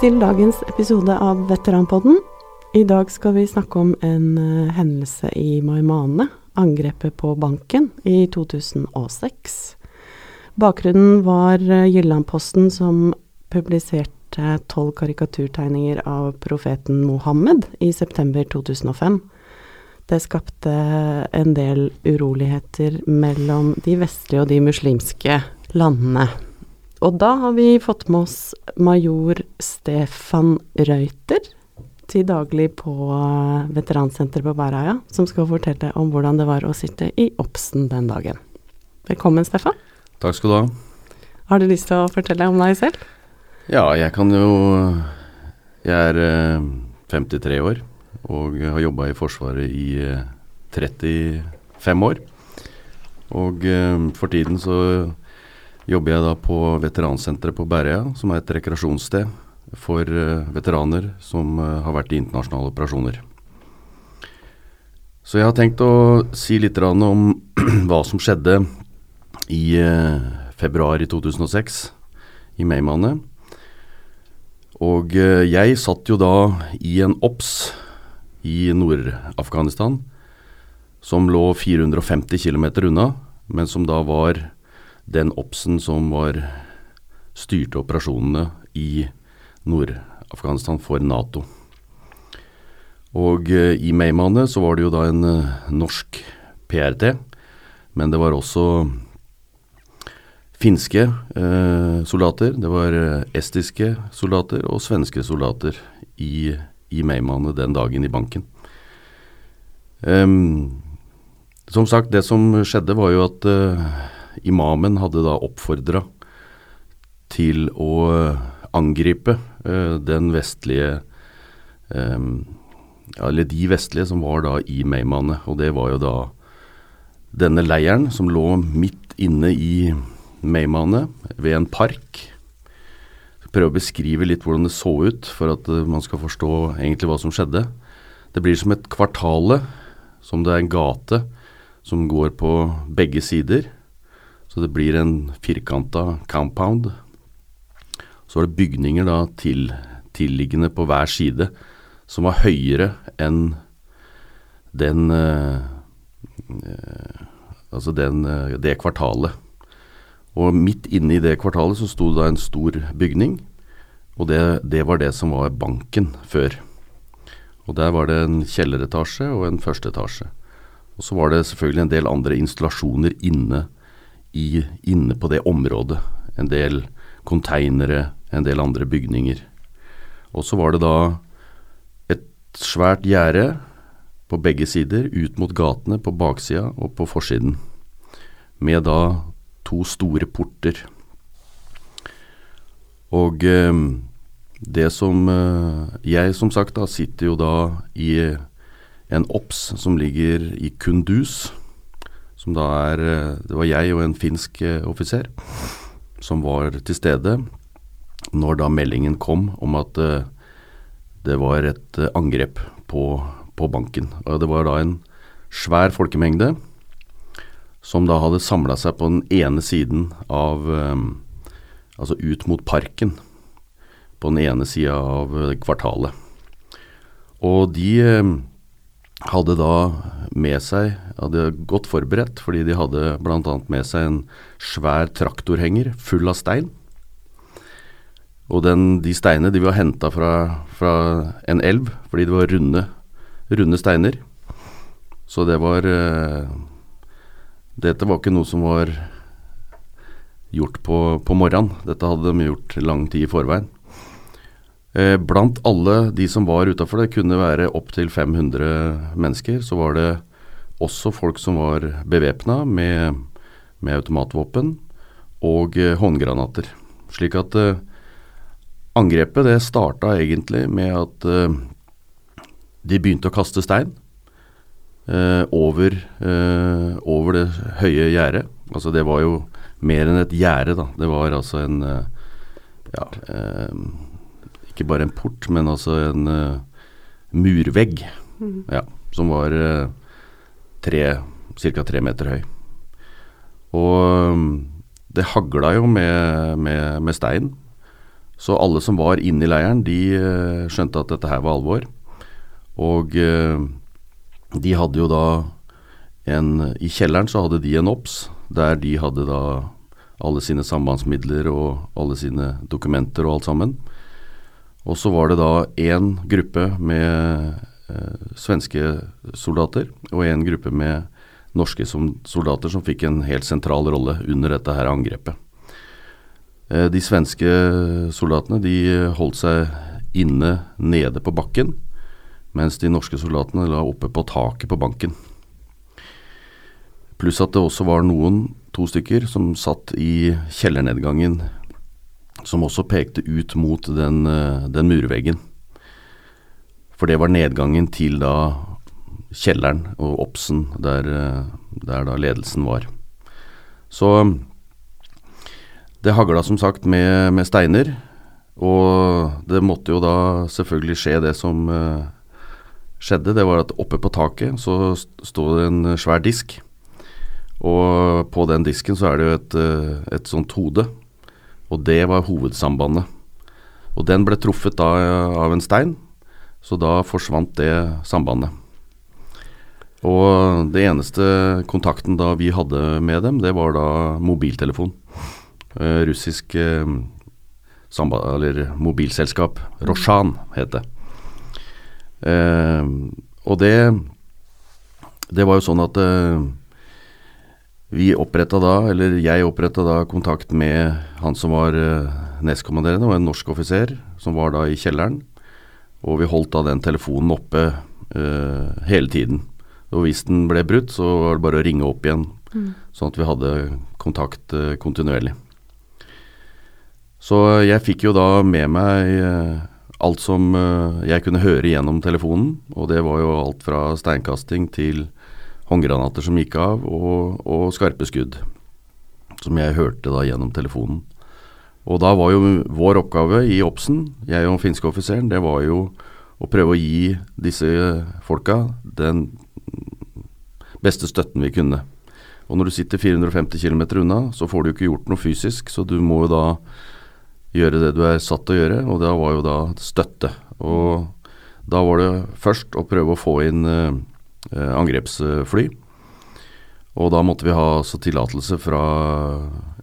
Til dagens episode av Veteranpodden. I dag skal vi snakke om en uh, hendelse i Maimane, angrepet på banken i 2006. Bakgrunnen var uh, Jyllandposten som publiserte tolv karikaturtegninger av profeten Mohammed i september 2005. Det skapte en del uroligheter mellom de vestlige og de muslimske landene. Og da har vi fått med oss major Stefan Reuter, til daglig på veteransenteret på Bæreia, som skal fortelle om hvordan det var å sitte i Obsen den dagen. Velkommen, Stefan. Takk skal du ha. Har du lyst til å fortelle om deg selv? Ja, jeg kan jo Jeg er eh, 53 år og har jobba i Forsvaret i eh, 35 år. Og eh, for tiden så jobber jeg da på veteransenteret på Bærøya, som er et rekreasjonssted for uh, veteraner som uh, har vært i internasjonale operasjoner. Så jeg har tenkt å si litt om hva som skjedde i uh, februar i 2006, i Meymaneh. Og jeg satt jo da i en OBS i Nord-Afghanistan som lå 450 km unna, men som da var den OBS-en som var styrte operasjonene i Nord-Afghanistan for Nato. Og eh, i Meymaneh så var det jo da en eh, norsk PRT, men det var også finske eh, soldater, det var eh, estiske soldater og svenske soldater i, i Meymaneh den dagen i banken. Um, som sagt, det som skjedde var jo at uh, imamen hadde da oppfordra til å angripe uh, den vestlige ja, Eller de vestlige som var da i Meymaneh. Og det var jo da denne leiren som lå midt inne i Meymaneh, ved en park. Prøve å beskrive litt hvordan det så ut, for at man skal forstå egentlig hva som skjedde. Det blir som et kvartale, som det er en gate som går på begge sider. Så det blir en firkanta compound så var det bygninger da til, tilliggende på hver side som var høyere enn den uh, Altså den, uh, det kvartalet. Og midt inne i det kvartalet så sto det da en stor bygning, og det, det var det som var banken før. Og der var det en kjelleretasje og en førsteetasje. Og så var det selvfølgelig en del andre installasjoner inne, i, inne på det området. En del konteinere, en del andre bygninger. Og så var det da et svært gjerde på begge sider, ut mot gatene på baksida og på forsiden, med da to store porter. Og eh, det som eh, Jeg, som sagt, da sitter jo da i en OBS som ligger i Kundus, som da er eh, Det var jeg og en finsk eh, offiser som var til stede når da meldingen kom om at uh, det var et angrep på, på, banken. Og det var da en svær folkemengde som da hadde samla seg på den ene siden av Altså ut mot parken. På den ene sida av kvartalet. Og de hadde da med seg Hadde godt forberedt, fordi de hadde bl.a. med seg en svær traktorhenger full av stein. Og den, de steinene de var henta fra, fra, en elv, fordi det var runde, runde steiner. Så det var uh, Dette var ikke noe som var gjort på, på morgenen. Dette hadde de gjort lang tid i forveien. Eh, blant alle de som var utafor, det kunne være opptil 500 mennesker, så var det også folk som var bevæpna med, med, automatvåpen og eh, håndgranater. Slik at eh, angrepet det starta egentlig med at eh, de begynte å kaste stein eh, over, eh, over, det høye gjerdet. Altså det var jo mer enn et gjerde, da. Det var altså en ja, ikke bare en port, men altså en uh, murvegg mm. ja, som var uh, ca. tre meter høy. Og um, det hagla jo med, med, med, stein. Så alle som var inne i leiren, de uh, skjønte at dette her var alvor. Og eh, de hadde jo da en I kjelleren så hadde de en OBS, der de hadde da alle sine sambandsmidler og alle sine dokumenter og alt sammen. Og så var det da én gruppe med eh, svenske soldater og én gruppe med norske som, soldater som fikk en helt sentral rolle under dette her angrepet. Eh, de svenske soldatene de holdt seg inne nede på bakken, mens de norske soldatene la oppe på taket på banken. Pluss at det også var noen, to stykker, som satt i kjellernedgangen, som også pekte ut mot den, eh, den murveggen. For det var nedgangen til da kjelleren og Obsen, der, eh, der da ledelsen var. Så det hagla som sagt med, med, steiner, og det måtte jo da selvfølgelig skje det som uh, skjedde. Det var at oppe på taket så sto det en svær disk, og på den disken så er det jo et, et sånt hode, og det var hovedsambandet. Og den ble truffet da av en stein, så da forsvant det sambandet. Og det eneste kontakten da vi hadde med dem, det var da mobiltelefon. Uh, russisk uh, eller mobilselskap. Roshan het det. Uh, og det Det var jo sånn at eh, vi oppretta da, eller jeg oppretta da kontakt med han som var eh, nestkommanderende, og en norsk offiser som var da i kjelleren. Og vi holdt da den telefonen oppe uh, hele tiden. Og hvis den ble brutt, så var det bare å ringe opp igjen, mm. sånn at vi hadde kontakt uh, kontinuerlig. Så jeg fikk jo da med meg uh, alt som jeg kunne høre gjennom telefonen, og det var jo alt fra steinkasting til håndgranater som gikk av, og, og skarpe skudd, som jeg hørte da gjennom telefonen. Og da var jo vår oppgave i Obsen, jeg og finske offiseren, det var jo å prøve å gi disse folka den beste støtten vi kunne. Og når du sitter 450 km unna, så får du ikke gjort noe fysisk, så du må jo da gjøre det du er satt til å gjøre, og det var jo da støtte. Og da var det først å prøve å få inn eh angrepsfly. Og da måtte vi ha tillatelse fra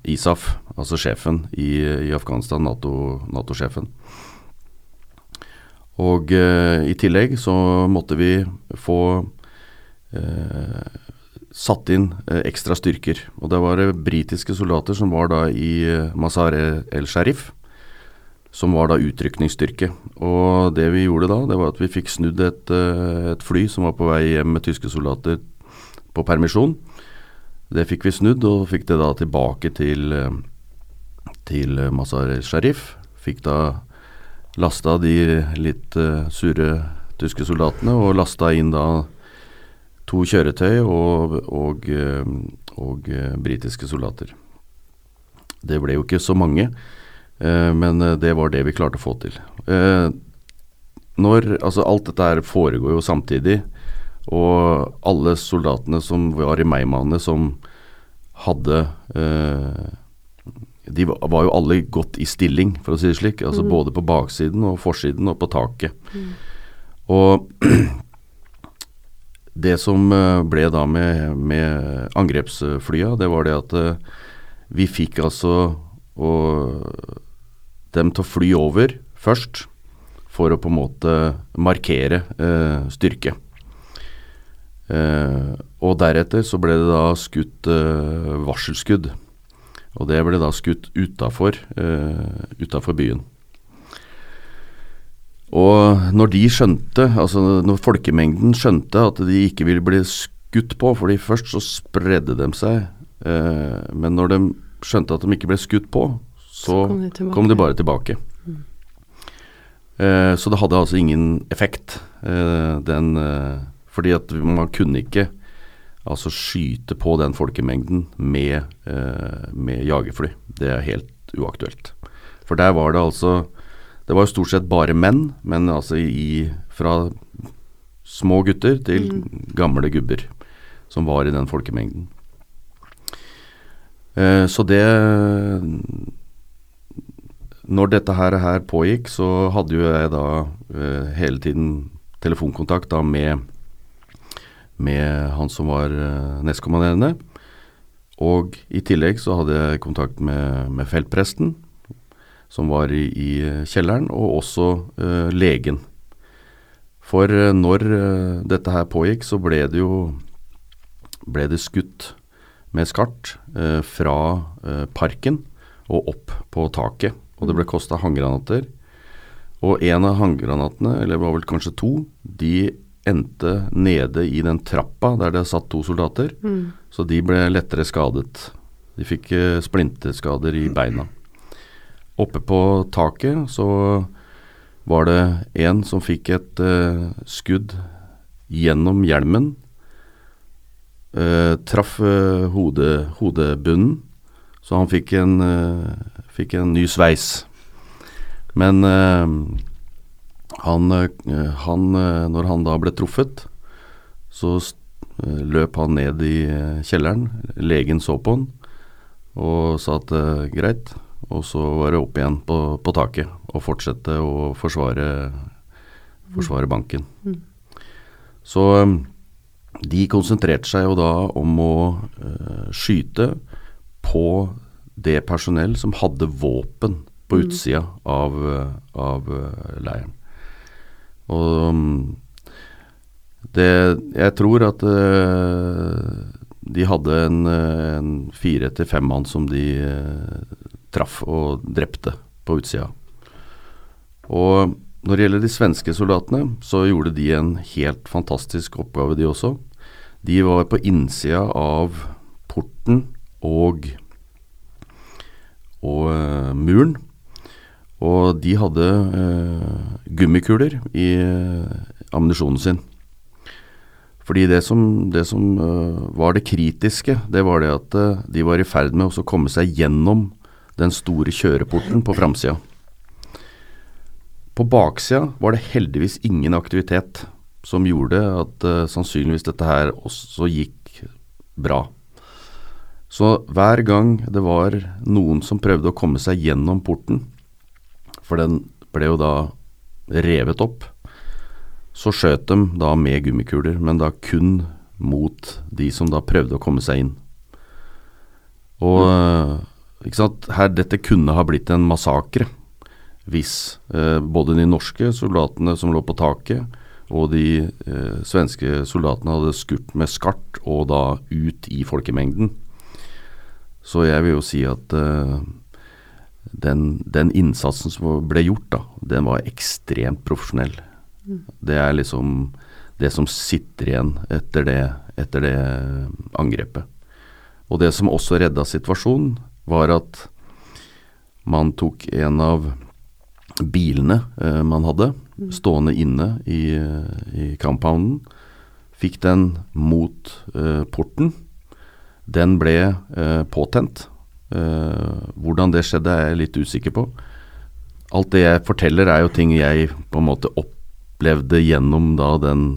ISAF, altså sjefen i, i Afghanistan, Nato-sjefen. NATO og eh, i tillegg så måtte vi få Eh, satt inn eh, ekstra styrker. Og det var britiske soldater som var da i eh, Mazar el-Sharif, som var da utrykningsstyrke. Og det vi gjorde da, det var at vi fikk snudd et, et fly som var på vei hjem med tyske soldater på permisjon. Det fikk vi snudd, og fikk det da tilbake til, til Mazar el-Sharif. Fikk da lasta de litt uh, sure tyske soldatene, og lasta inn da to kjøretøy og, og, og, og eh, britiske soldater. Det ble jo ikke så mange, eh, men det var det vi klarte å få til. Når, altså alt dette her foregår jo samtidig, og alle soldatene som var i Meymaneh som hadde De var jo alle godt i stilling, for å si det slik. Altså mm. både på baksiden og forsiden og på taket. Mm. Og det som eh, ble da med, med angrepsflya, det var det at eh, vi fikk altså og, dem til å fly over først, for å på en måte markere eh, styrke. Eh, og deretter så ble det da skutt eh, varselskudd. Og det ble da skutt utafor eh, byen. Og når de skjønte, altså når folkemengden skjønte at de ikke ville bli skutt på, fordi først så spredde de seg, eh, men når de skjønte at de ikke ble skutt på, så, så kom, de kom, de bare tilbake. Mm. Eh, så det hadde altså ingen effekt, eh, den eh, Fordi at man kunne ikke altså skyte på den folkemengden med, med jagerfly. Det er helt uaktuelt. For der var det altså det var jo stort sett bare menn, men altså i, fra små gutter til mm. gamle gubber som var i den folkemengden. Eh, så det når dette her, her, pågikk, så hadde jo jeg da uh, hele tiden telefonkontakt da med, med han som var uh, nestkommanderende. Og i tillegg så hadde jeg kontakt med, med feltpresten, som var i, i kjelleren, og også uh, legen. For når dette her pågikk, så ble det jo ble det skutt med skart fra parken og opp på taket. Og det ble kosta håndgranater. Og en av håndgranatene, eller det var vel kanskje to, de endte nede i den trappa der det satt to soldater. Mm. Så de ble lettere skadet. De fikk splinteskader i beina. Oppe på taket så var det en som fikk et uh, skudd gjennom hjelmen. Uh, traff uh, hode, hodebunnen, så han fikk en, eh, fikk en ny sveis. Men eh, han, eh, han Når han da ble truffet, så løp han ned i kjelleren. Legen så på han og sa at greit. Og så var det opp igjen på, på taket og fortsette å forsvare, forsvare banken. Mm. Så de konsentrerte seg jo da om å skyte på det personell som hadde våpen på Mm. utsida av, eh, av eh, leiren. Og mm, det Jeg tror at eh, de hadde en, en fire til fem mann som de traff og drepte på utsida. Og når det gjelder de svenske soldatene, så gjorde de en helt fantastisk oppgave, de også. De var på innsida av porten og, og uh, muren. Og de hadde uh, gummikuler i eh, ammunisjonen sin. Fordi det som, det som var det kritiske, det var det at de var i ferd med å komme seg gjennom den store kjøreporten på framsida. På baksida var det heldigvis ingen aktivitet som gjorde at uh, sannsynligvis dette her også gikk bra. Så hver gang det var noen som prøvde å komme seg gjennom porten, for den ble jo da revet opp, så skjøt de da med gummikuler, men da kun mot de som da prøvde å komme seg inn. Og eh, ikke sant, her, dette kunne ha blitt en massakre hvis eh, både de norske soldatene som lå på taket, og de eh, svenske soldatene hadde skutt med skart og da ut i folkemengden. Så jeg vil jo si at uh, den, den innsatsen som ble gjort, da, den var ekstremt profesjonell. Det er liksom det som sitter igjen etter det, etter det angrepet. Og det som også redda situasjonen, var at man tok en av bilene eh, man hadde, stående inne i, i compounden, fikk den mot eh, porten. Den ble eh, påtent. Eh, hvordan det skjedde er jeg litt usikker på. Alt det jeg forteller er jo ting jeg på en måte opplevde gjennom da den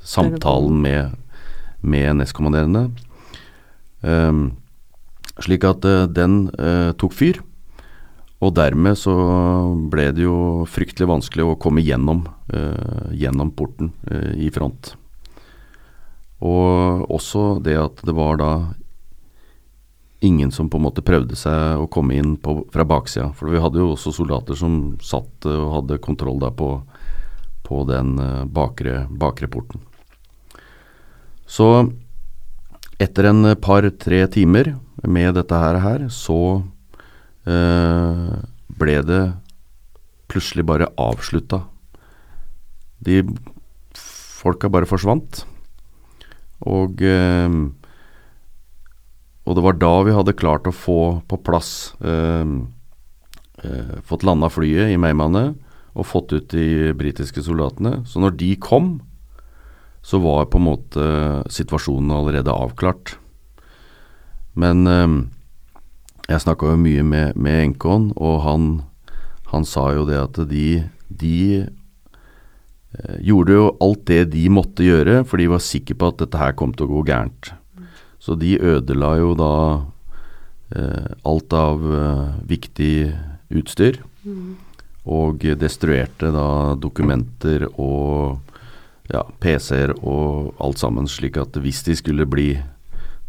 samtalen med, med nestkommanderende. Ehm, slik at eh, den eh, tok fyr. Og dermed så ble det jo fryktelig vanskelig å komme gjennom, eh, gjennom porten eh, i front. Og også det at det var da ingen som på en måte prøvde seg å komme inn på, fra baksida. For vi hadde jo også soldater som satt eh, og hadde kontroll da på, på den eh, bakre, bakre porten. Så etter en par-tre timer med dette her så eh, ble det plutselig bare avslutta. De folka bare forsvant. Og, eh, og det var da vi hadde klart å få på plass eh, eh, Fått landa flyet i Meymaneh og fått ut de britiske soldatene. Så når de kom, så var på en måte situasjonen allerede avklart. Men eh, jeg snakka jo mye med, med Enkon, og han, han sa jo det at de, de eh, gjorde jo alt det de måtte gjøre, for de var sikre på at dette her kom til å gå gærent. Så de ødela jo da eh, alt av eh, viktig utstyr. Og destruerte da dokumenter og ja, PC-er og alt sammen, slik at hvis de skulle bli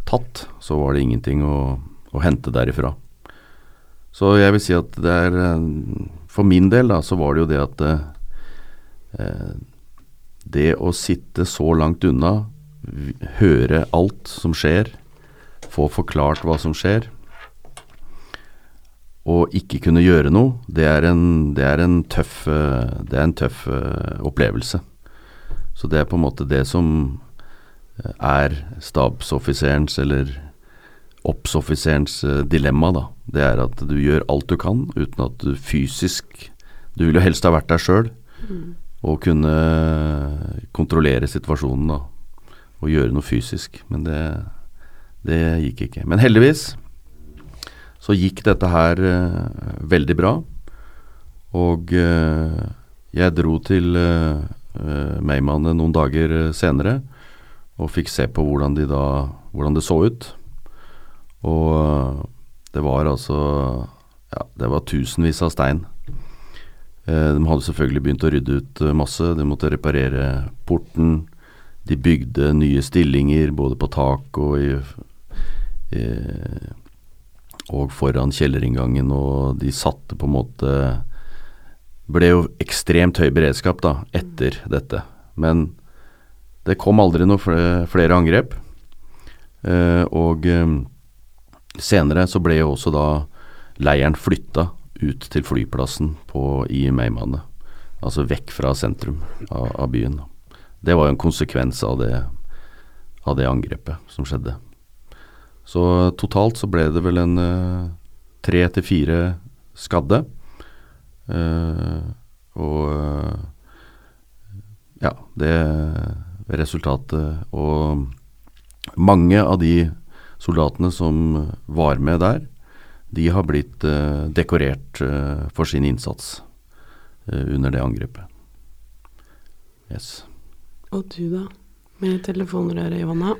tatt, så var det ingenting å, å hente derifra. Så jeg vil si at det er For min del da, så var det jo det at eh, Det å sitte så langt unna, høre alt som skjer, få forklart hva som skjer, og ikke kunne gjøre noe, det er en, det er en tøff, det er en tøff opplevelse. Så det er på en måte det som er stabsoffiserens eller oppsoffiserens dilemma, da. Det er at du gjør alt du kan uten at du fysisk Du vil jo helst ha vært der sjøl mm. og kunne kontrollere situasjonen da. Og gjøre noe fysisk. Men det, det gikk ikke. Men heldigvis så gikk dette her uh, veldig bra. Og uh, jeg dro til uh, Meymannet noen dager senere og fikk se på hvordan, de da, hvordan det så ut. Og det var altså Ja, det var tusenvis av stein. de hadde selvfølgelig begynt å rydde ut masse. De måtte reparere porten. De bygde nye stillinger både på tak og i, i og foran kjellerinngangen, og de satte på en måte Ble jo ekstremt høy beredskap da, etter dette. Men det kom aldri noe flere, flere angrep. Eh, og eh, senere så ble jo også da leiren flytta ut til flyplassen på, i Meimane. Altså vekk fra sentrum av, av byen. Det var jo en konsekvens av det, av det angrepet som skjedde. Så totalt så ble det vel en uh, tre til fire skadde. Uh, og uh, ja, det resultatet Og mange av de soldatene som var med der, de har blitt dekorert for sin innsats under det angrepet. Yes. Og du, da? Med telefonrøret i hånda?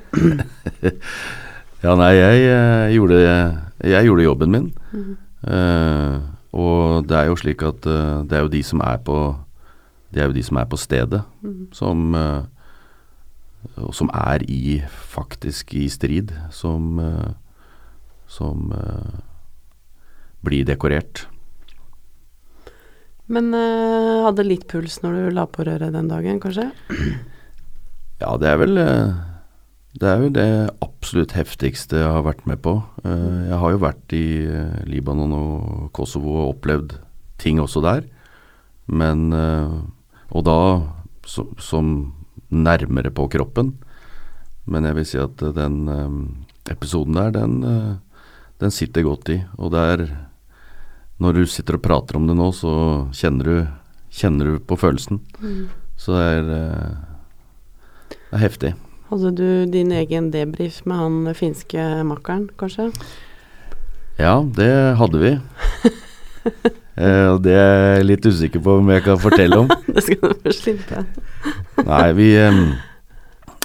Ja, nei, jeg, jeg, eh, gjorde, jeg gjorde, jobben min. Mm. Uh, og det er jo slik at uh, det er jo de som er på Det er jo de som er på stedet, mm. som uh, og som er i faktisk i strid, som som blir dekorert. Men hadde litt puls når du la på røret den dagen, kanskje? Ja, det er vel det er jo det absolutt heftigste jeg har vært med på. Eh, jeg har jo vært i eh, Libanon og Kosovo og opplevd ting også der. Men eh, Og da som nærmere på kroppen. Men jeg vil si at den episoden der, den, den sitter godt i. Og det er Når du sitter og prater om det nå, så kjenner du, kjenner du på følelsen. Mm. Så det er, det er heftig. Hadde du din egen debrief med han finske makkeren, kanskje? Ja, det hadde vi. eh, det er jeg litt usikker på om jeg kan fortelle om. det skal du først slippe. Nei, vi, eh,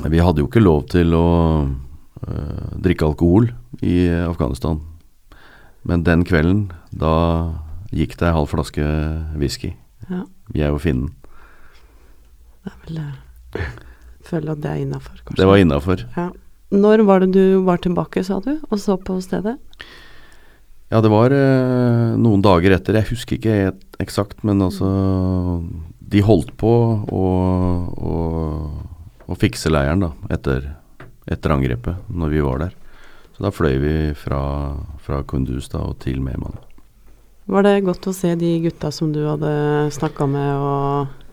vi hadde jo ikke lov til å uh, drikke alkohol i Afghanistan. Men den kvelden, da gikk det ei halv flaske whisky. Ja. Jeg og finnen. Det er vel det føler at det er innafor, kanskje. Det var innafor. Ja. Når var det du var tilbake, sa du, og så på stedet? Ja, det var eh, noen dager etter. Jeg husker ikke helt eksakt, men altså De holdt på å, å, å fikse leiren da, etter, etter, angrepet, når vi var der. Så da fløy vi fra, fra Kunduz da, og til Mehman. Var det godt å se de gutta som du hadde snakka med og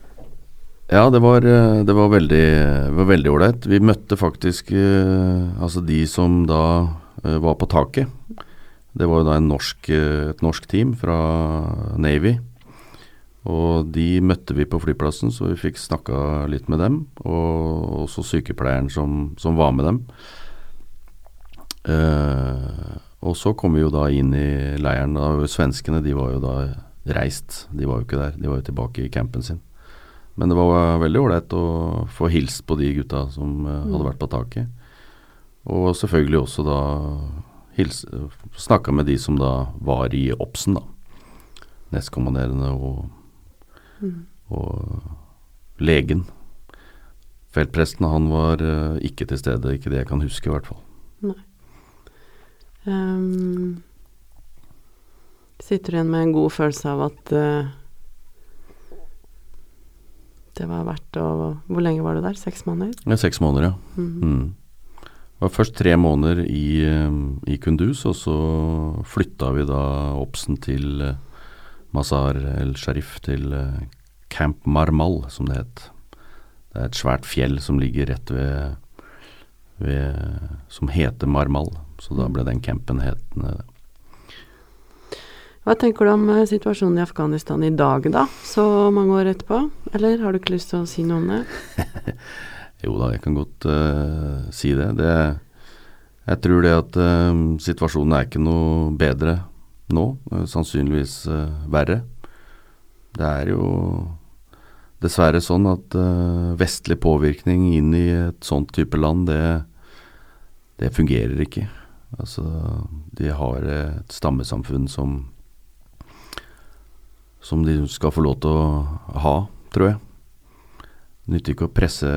ja, det var, eh, det var veldig ålreit. Vi møtte faktisk eh, altså de som da eh, var på taket. Det var jo da norsk, et norsk team fra Navy. Og de møtte vi på flyplassen, så vi fikk snakka litt med dem. Og også sykepleieren som, som var med dem. Uh, og så kom vi jo da inn i leiren. Da, svenskene de var jo da reist. De var jo ikke der, de var jo tilbake i campen sin. Men det var veldig ålreit å få hilst på de gutta som uh, hadde vært på taket. Og selvfølgelig også da snakka med de som da var i Obsen, da. nestkommanderende og, Mm. og legen. Feltpresten han var eh, ikke til stede, ikke det jeg kan huske i hvert fall. Ehm, sitter du igjen med en god følelse av at eh, det var verdt å Hvor lenge var du der? Seks måneder? Er seks måneder, ja. Mhm. Mm. Det var først tre måneder i, eh, i Kunduz, og så flytta vi da Obsen til eh, Mazar el Sharif, til eh, Camp Marmal, som det het. Det er et svært fjell som ligger rett ved, ved Som heter Marmal, så da ble den campen hetende det. Hva tenker du om eh, situasjonen i Afghanistan i dag, da? Så mange år etterpå? Eller har du ikke lyst til å si noe om det? Jo da, jeg kan godt uh, si det. det. Jeg tror det at uh, situasjonen er ikke noe bedre nå. Uh, sannsynligvis verre. Det er jo dessverre sånn at vestlig påvirkning inn i et sånt type land, det, det fungerer ikke. Altså, de har et stammesamfunn som som de skal få lov til å ha, tror jeg. Det nytter ikke å presse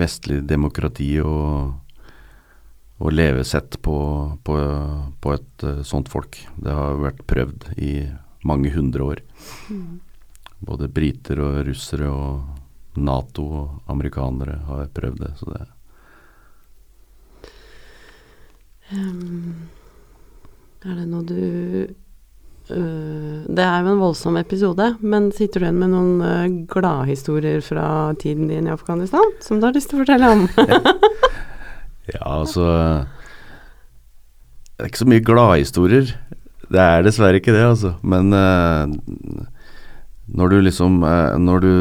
vestlig demokrati og, og levesett på, på, på et eh, sånt folk. Det har vært prøvd i mange hundre år. Både briter og russere og Nato og amerikanere har prøvd det. Så det um, er det noe du Det er jo en voldsom episode, men sitter du igjen med noen uh, gladhistorier fra tiden din i Afghanistan som du har lyst til å fortelle om? Ja, altså Det er ikke så mye gladhistorier. Det er dessverre ikke det, altså. Men uh, når du liksom uh, Når du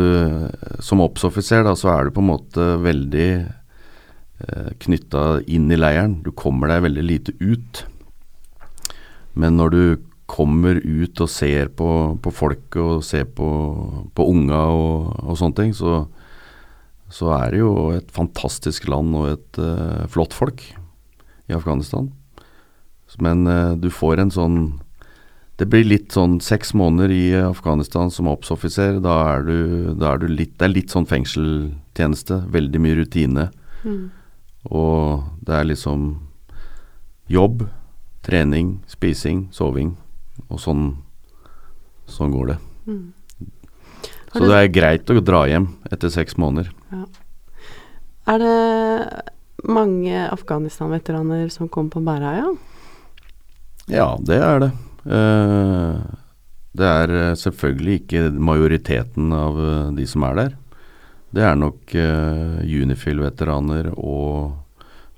som obs-offiser, da, så er du på en måte veldig eh, knytta inn i leiren. Du kommer deg veldig lite ut. Men når du kommer ut og ser på, på folket og ser på, på unga og, og sånne ting, så, så er det jo et fantastisk land og et uh, flott folk i Afghanistan. Men uh, du får en sånn Det blir litt sånn seks måneder i Afghanistan som obs-offiser. Da, er du- da er du litt Det er litt sånn fengselstjeneste. Veldig mye rutine. Mm. Og det er liksom jobb, trening, spising, soving. Og sånn, sånn går det. Mm. Så det er greit å dra hjem etter seks måneder. Er det mange Afghanistan-veteraner som kom på Bæreia? Ja, det er det. Eh, det er eh, selvfølgelig ikke majoriteten av eh, de som er der. Det er nok Unifil-veteraner og,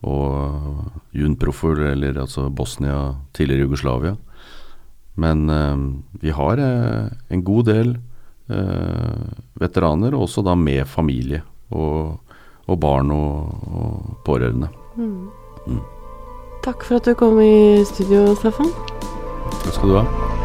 og Junprofor, eller altså Bosnia, tidligere Jugoslavia. Men eh, vi har eh, en god del eh, veteraner, også da med familie og, og barn og, og pårørende. Mm. Takk for at du kom i studio, Staffan. Takk skal du ha.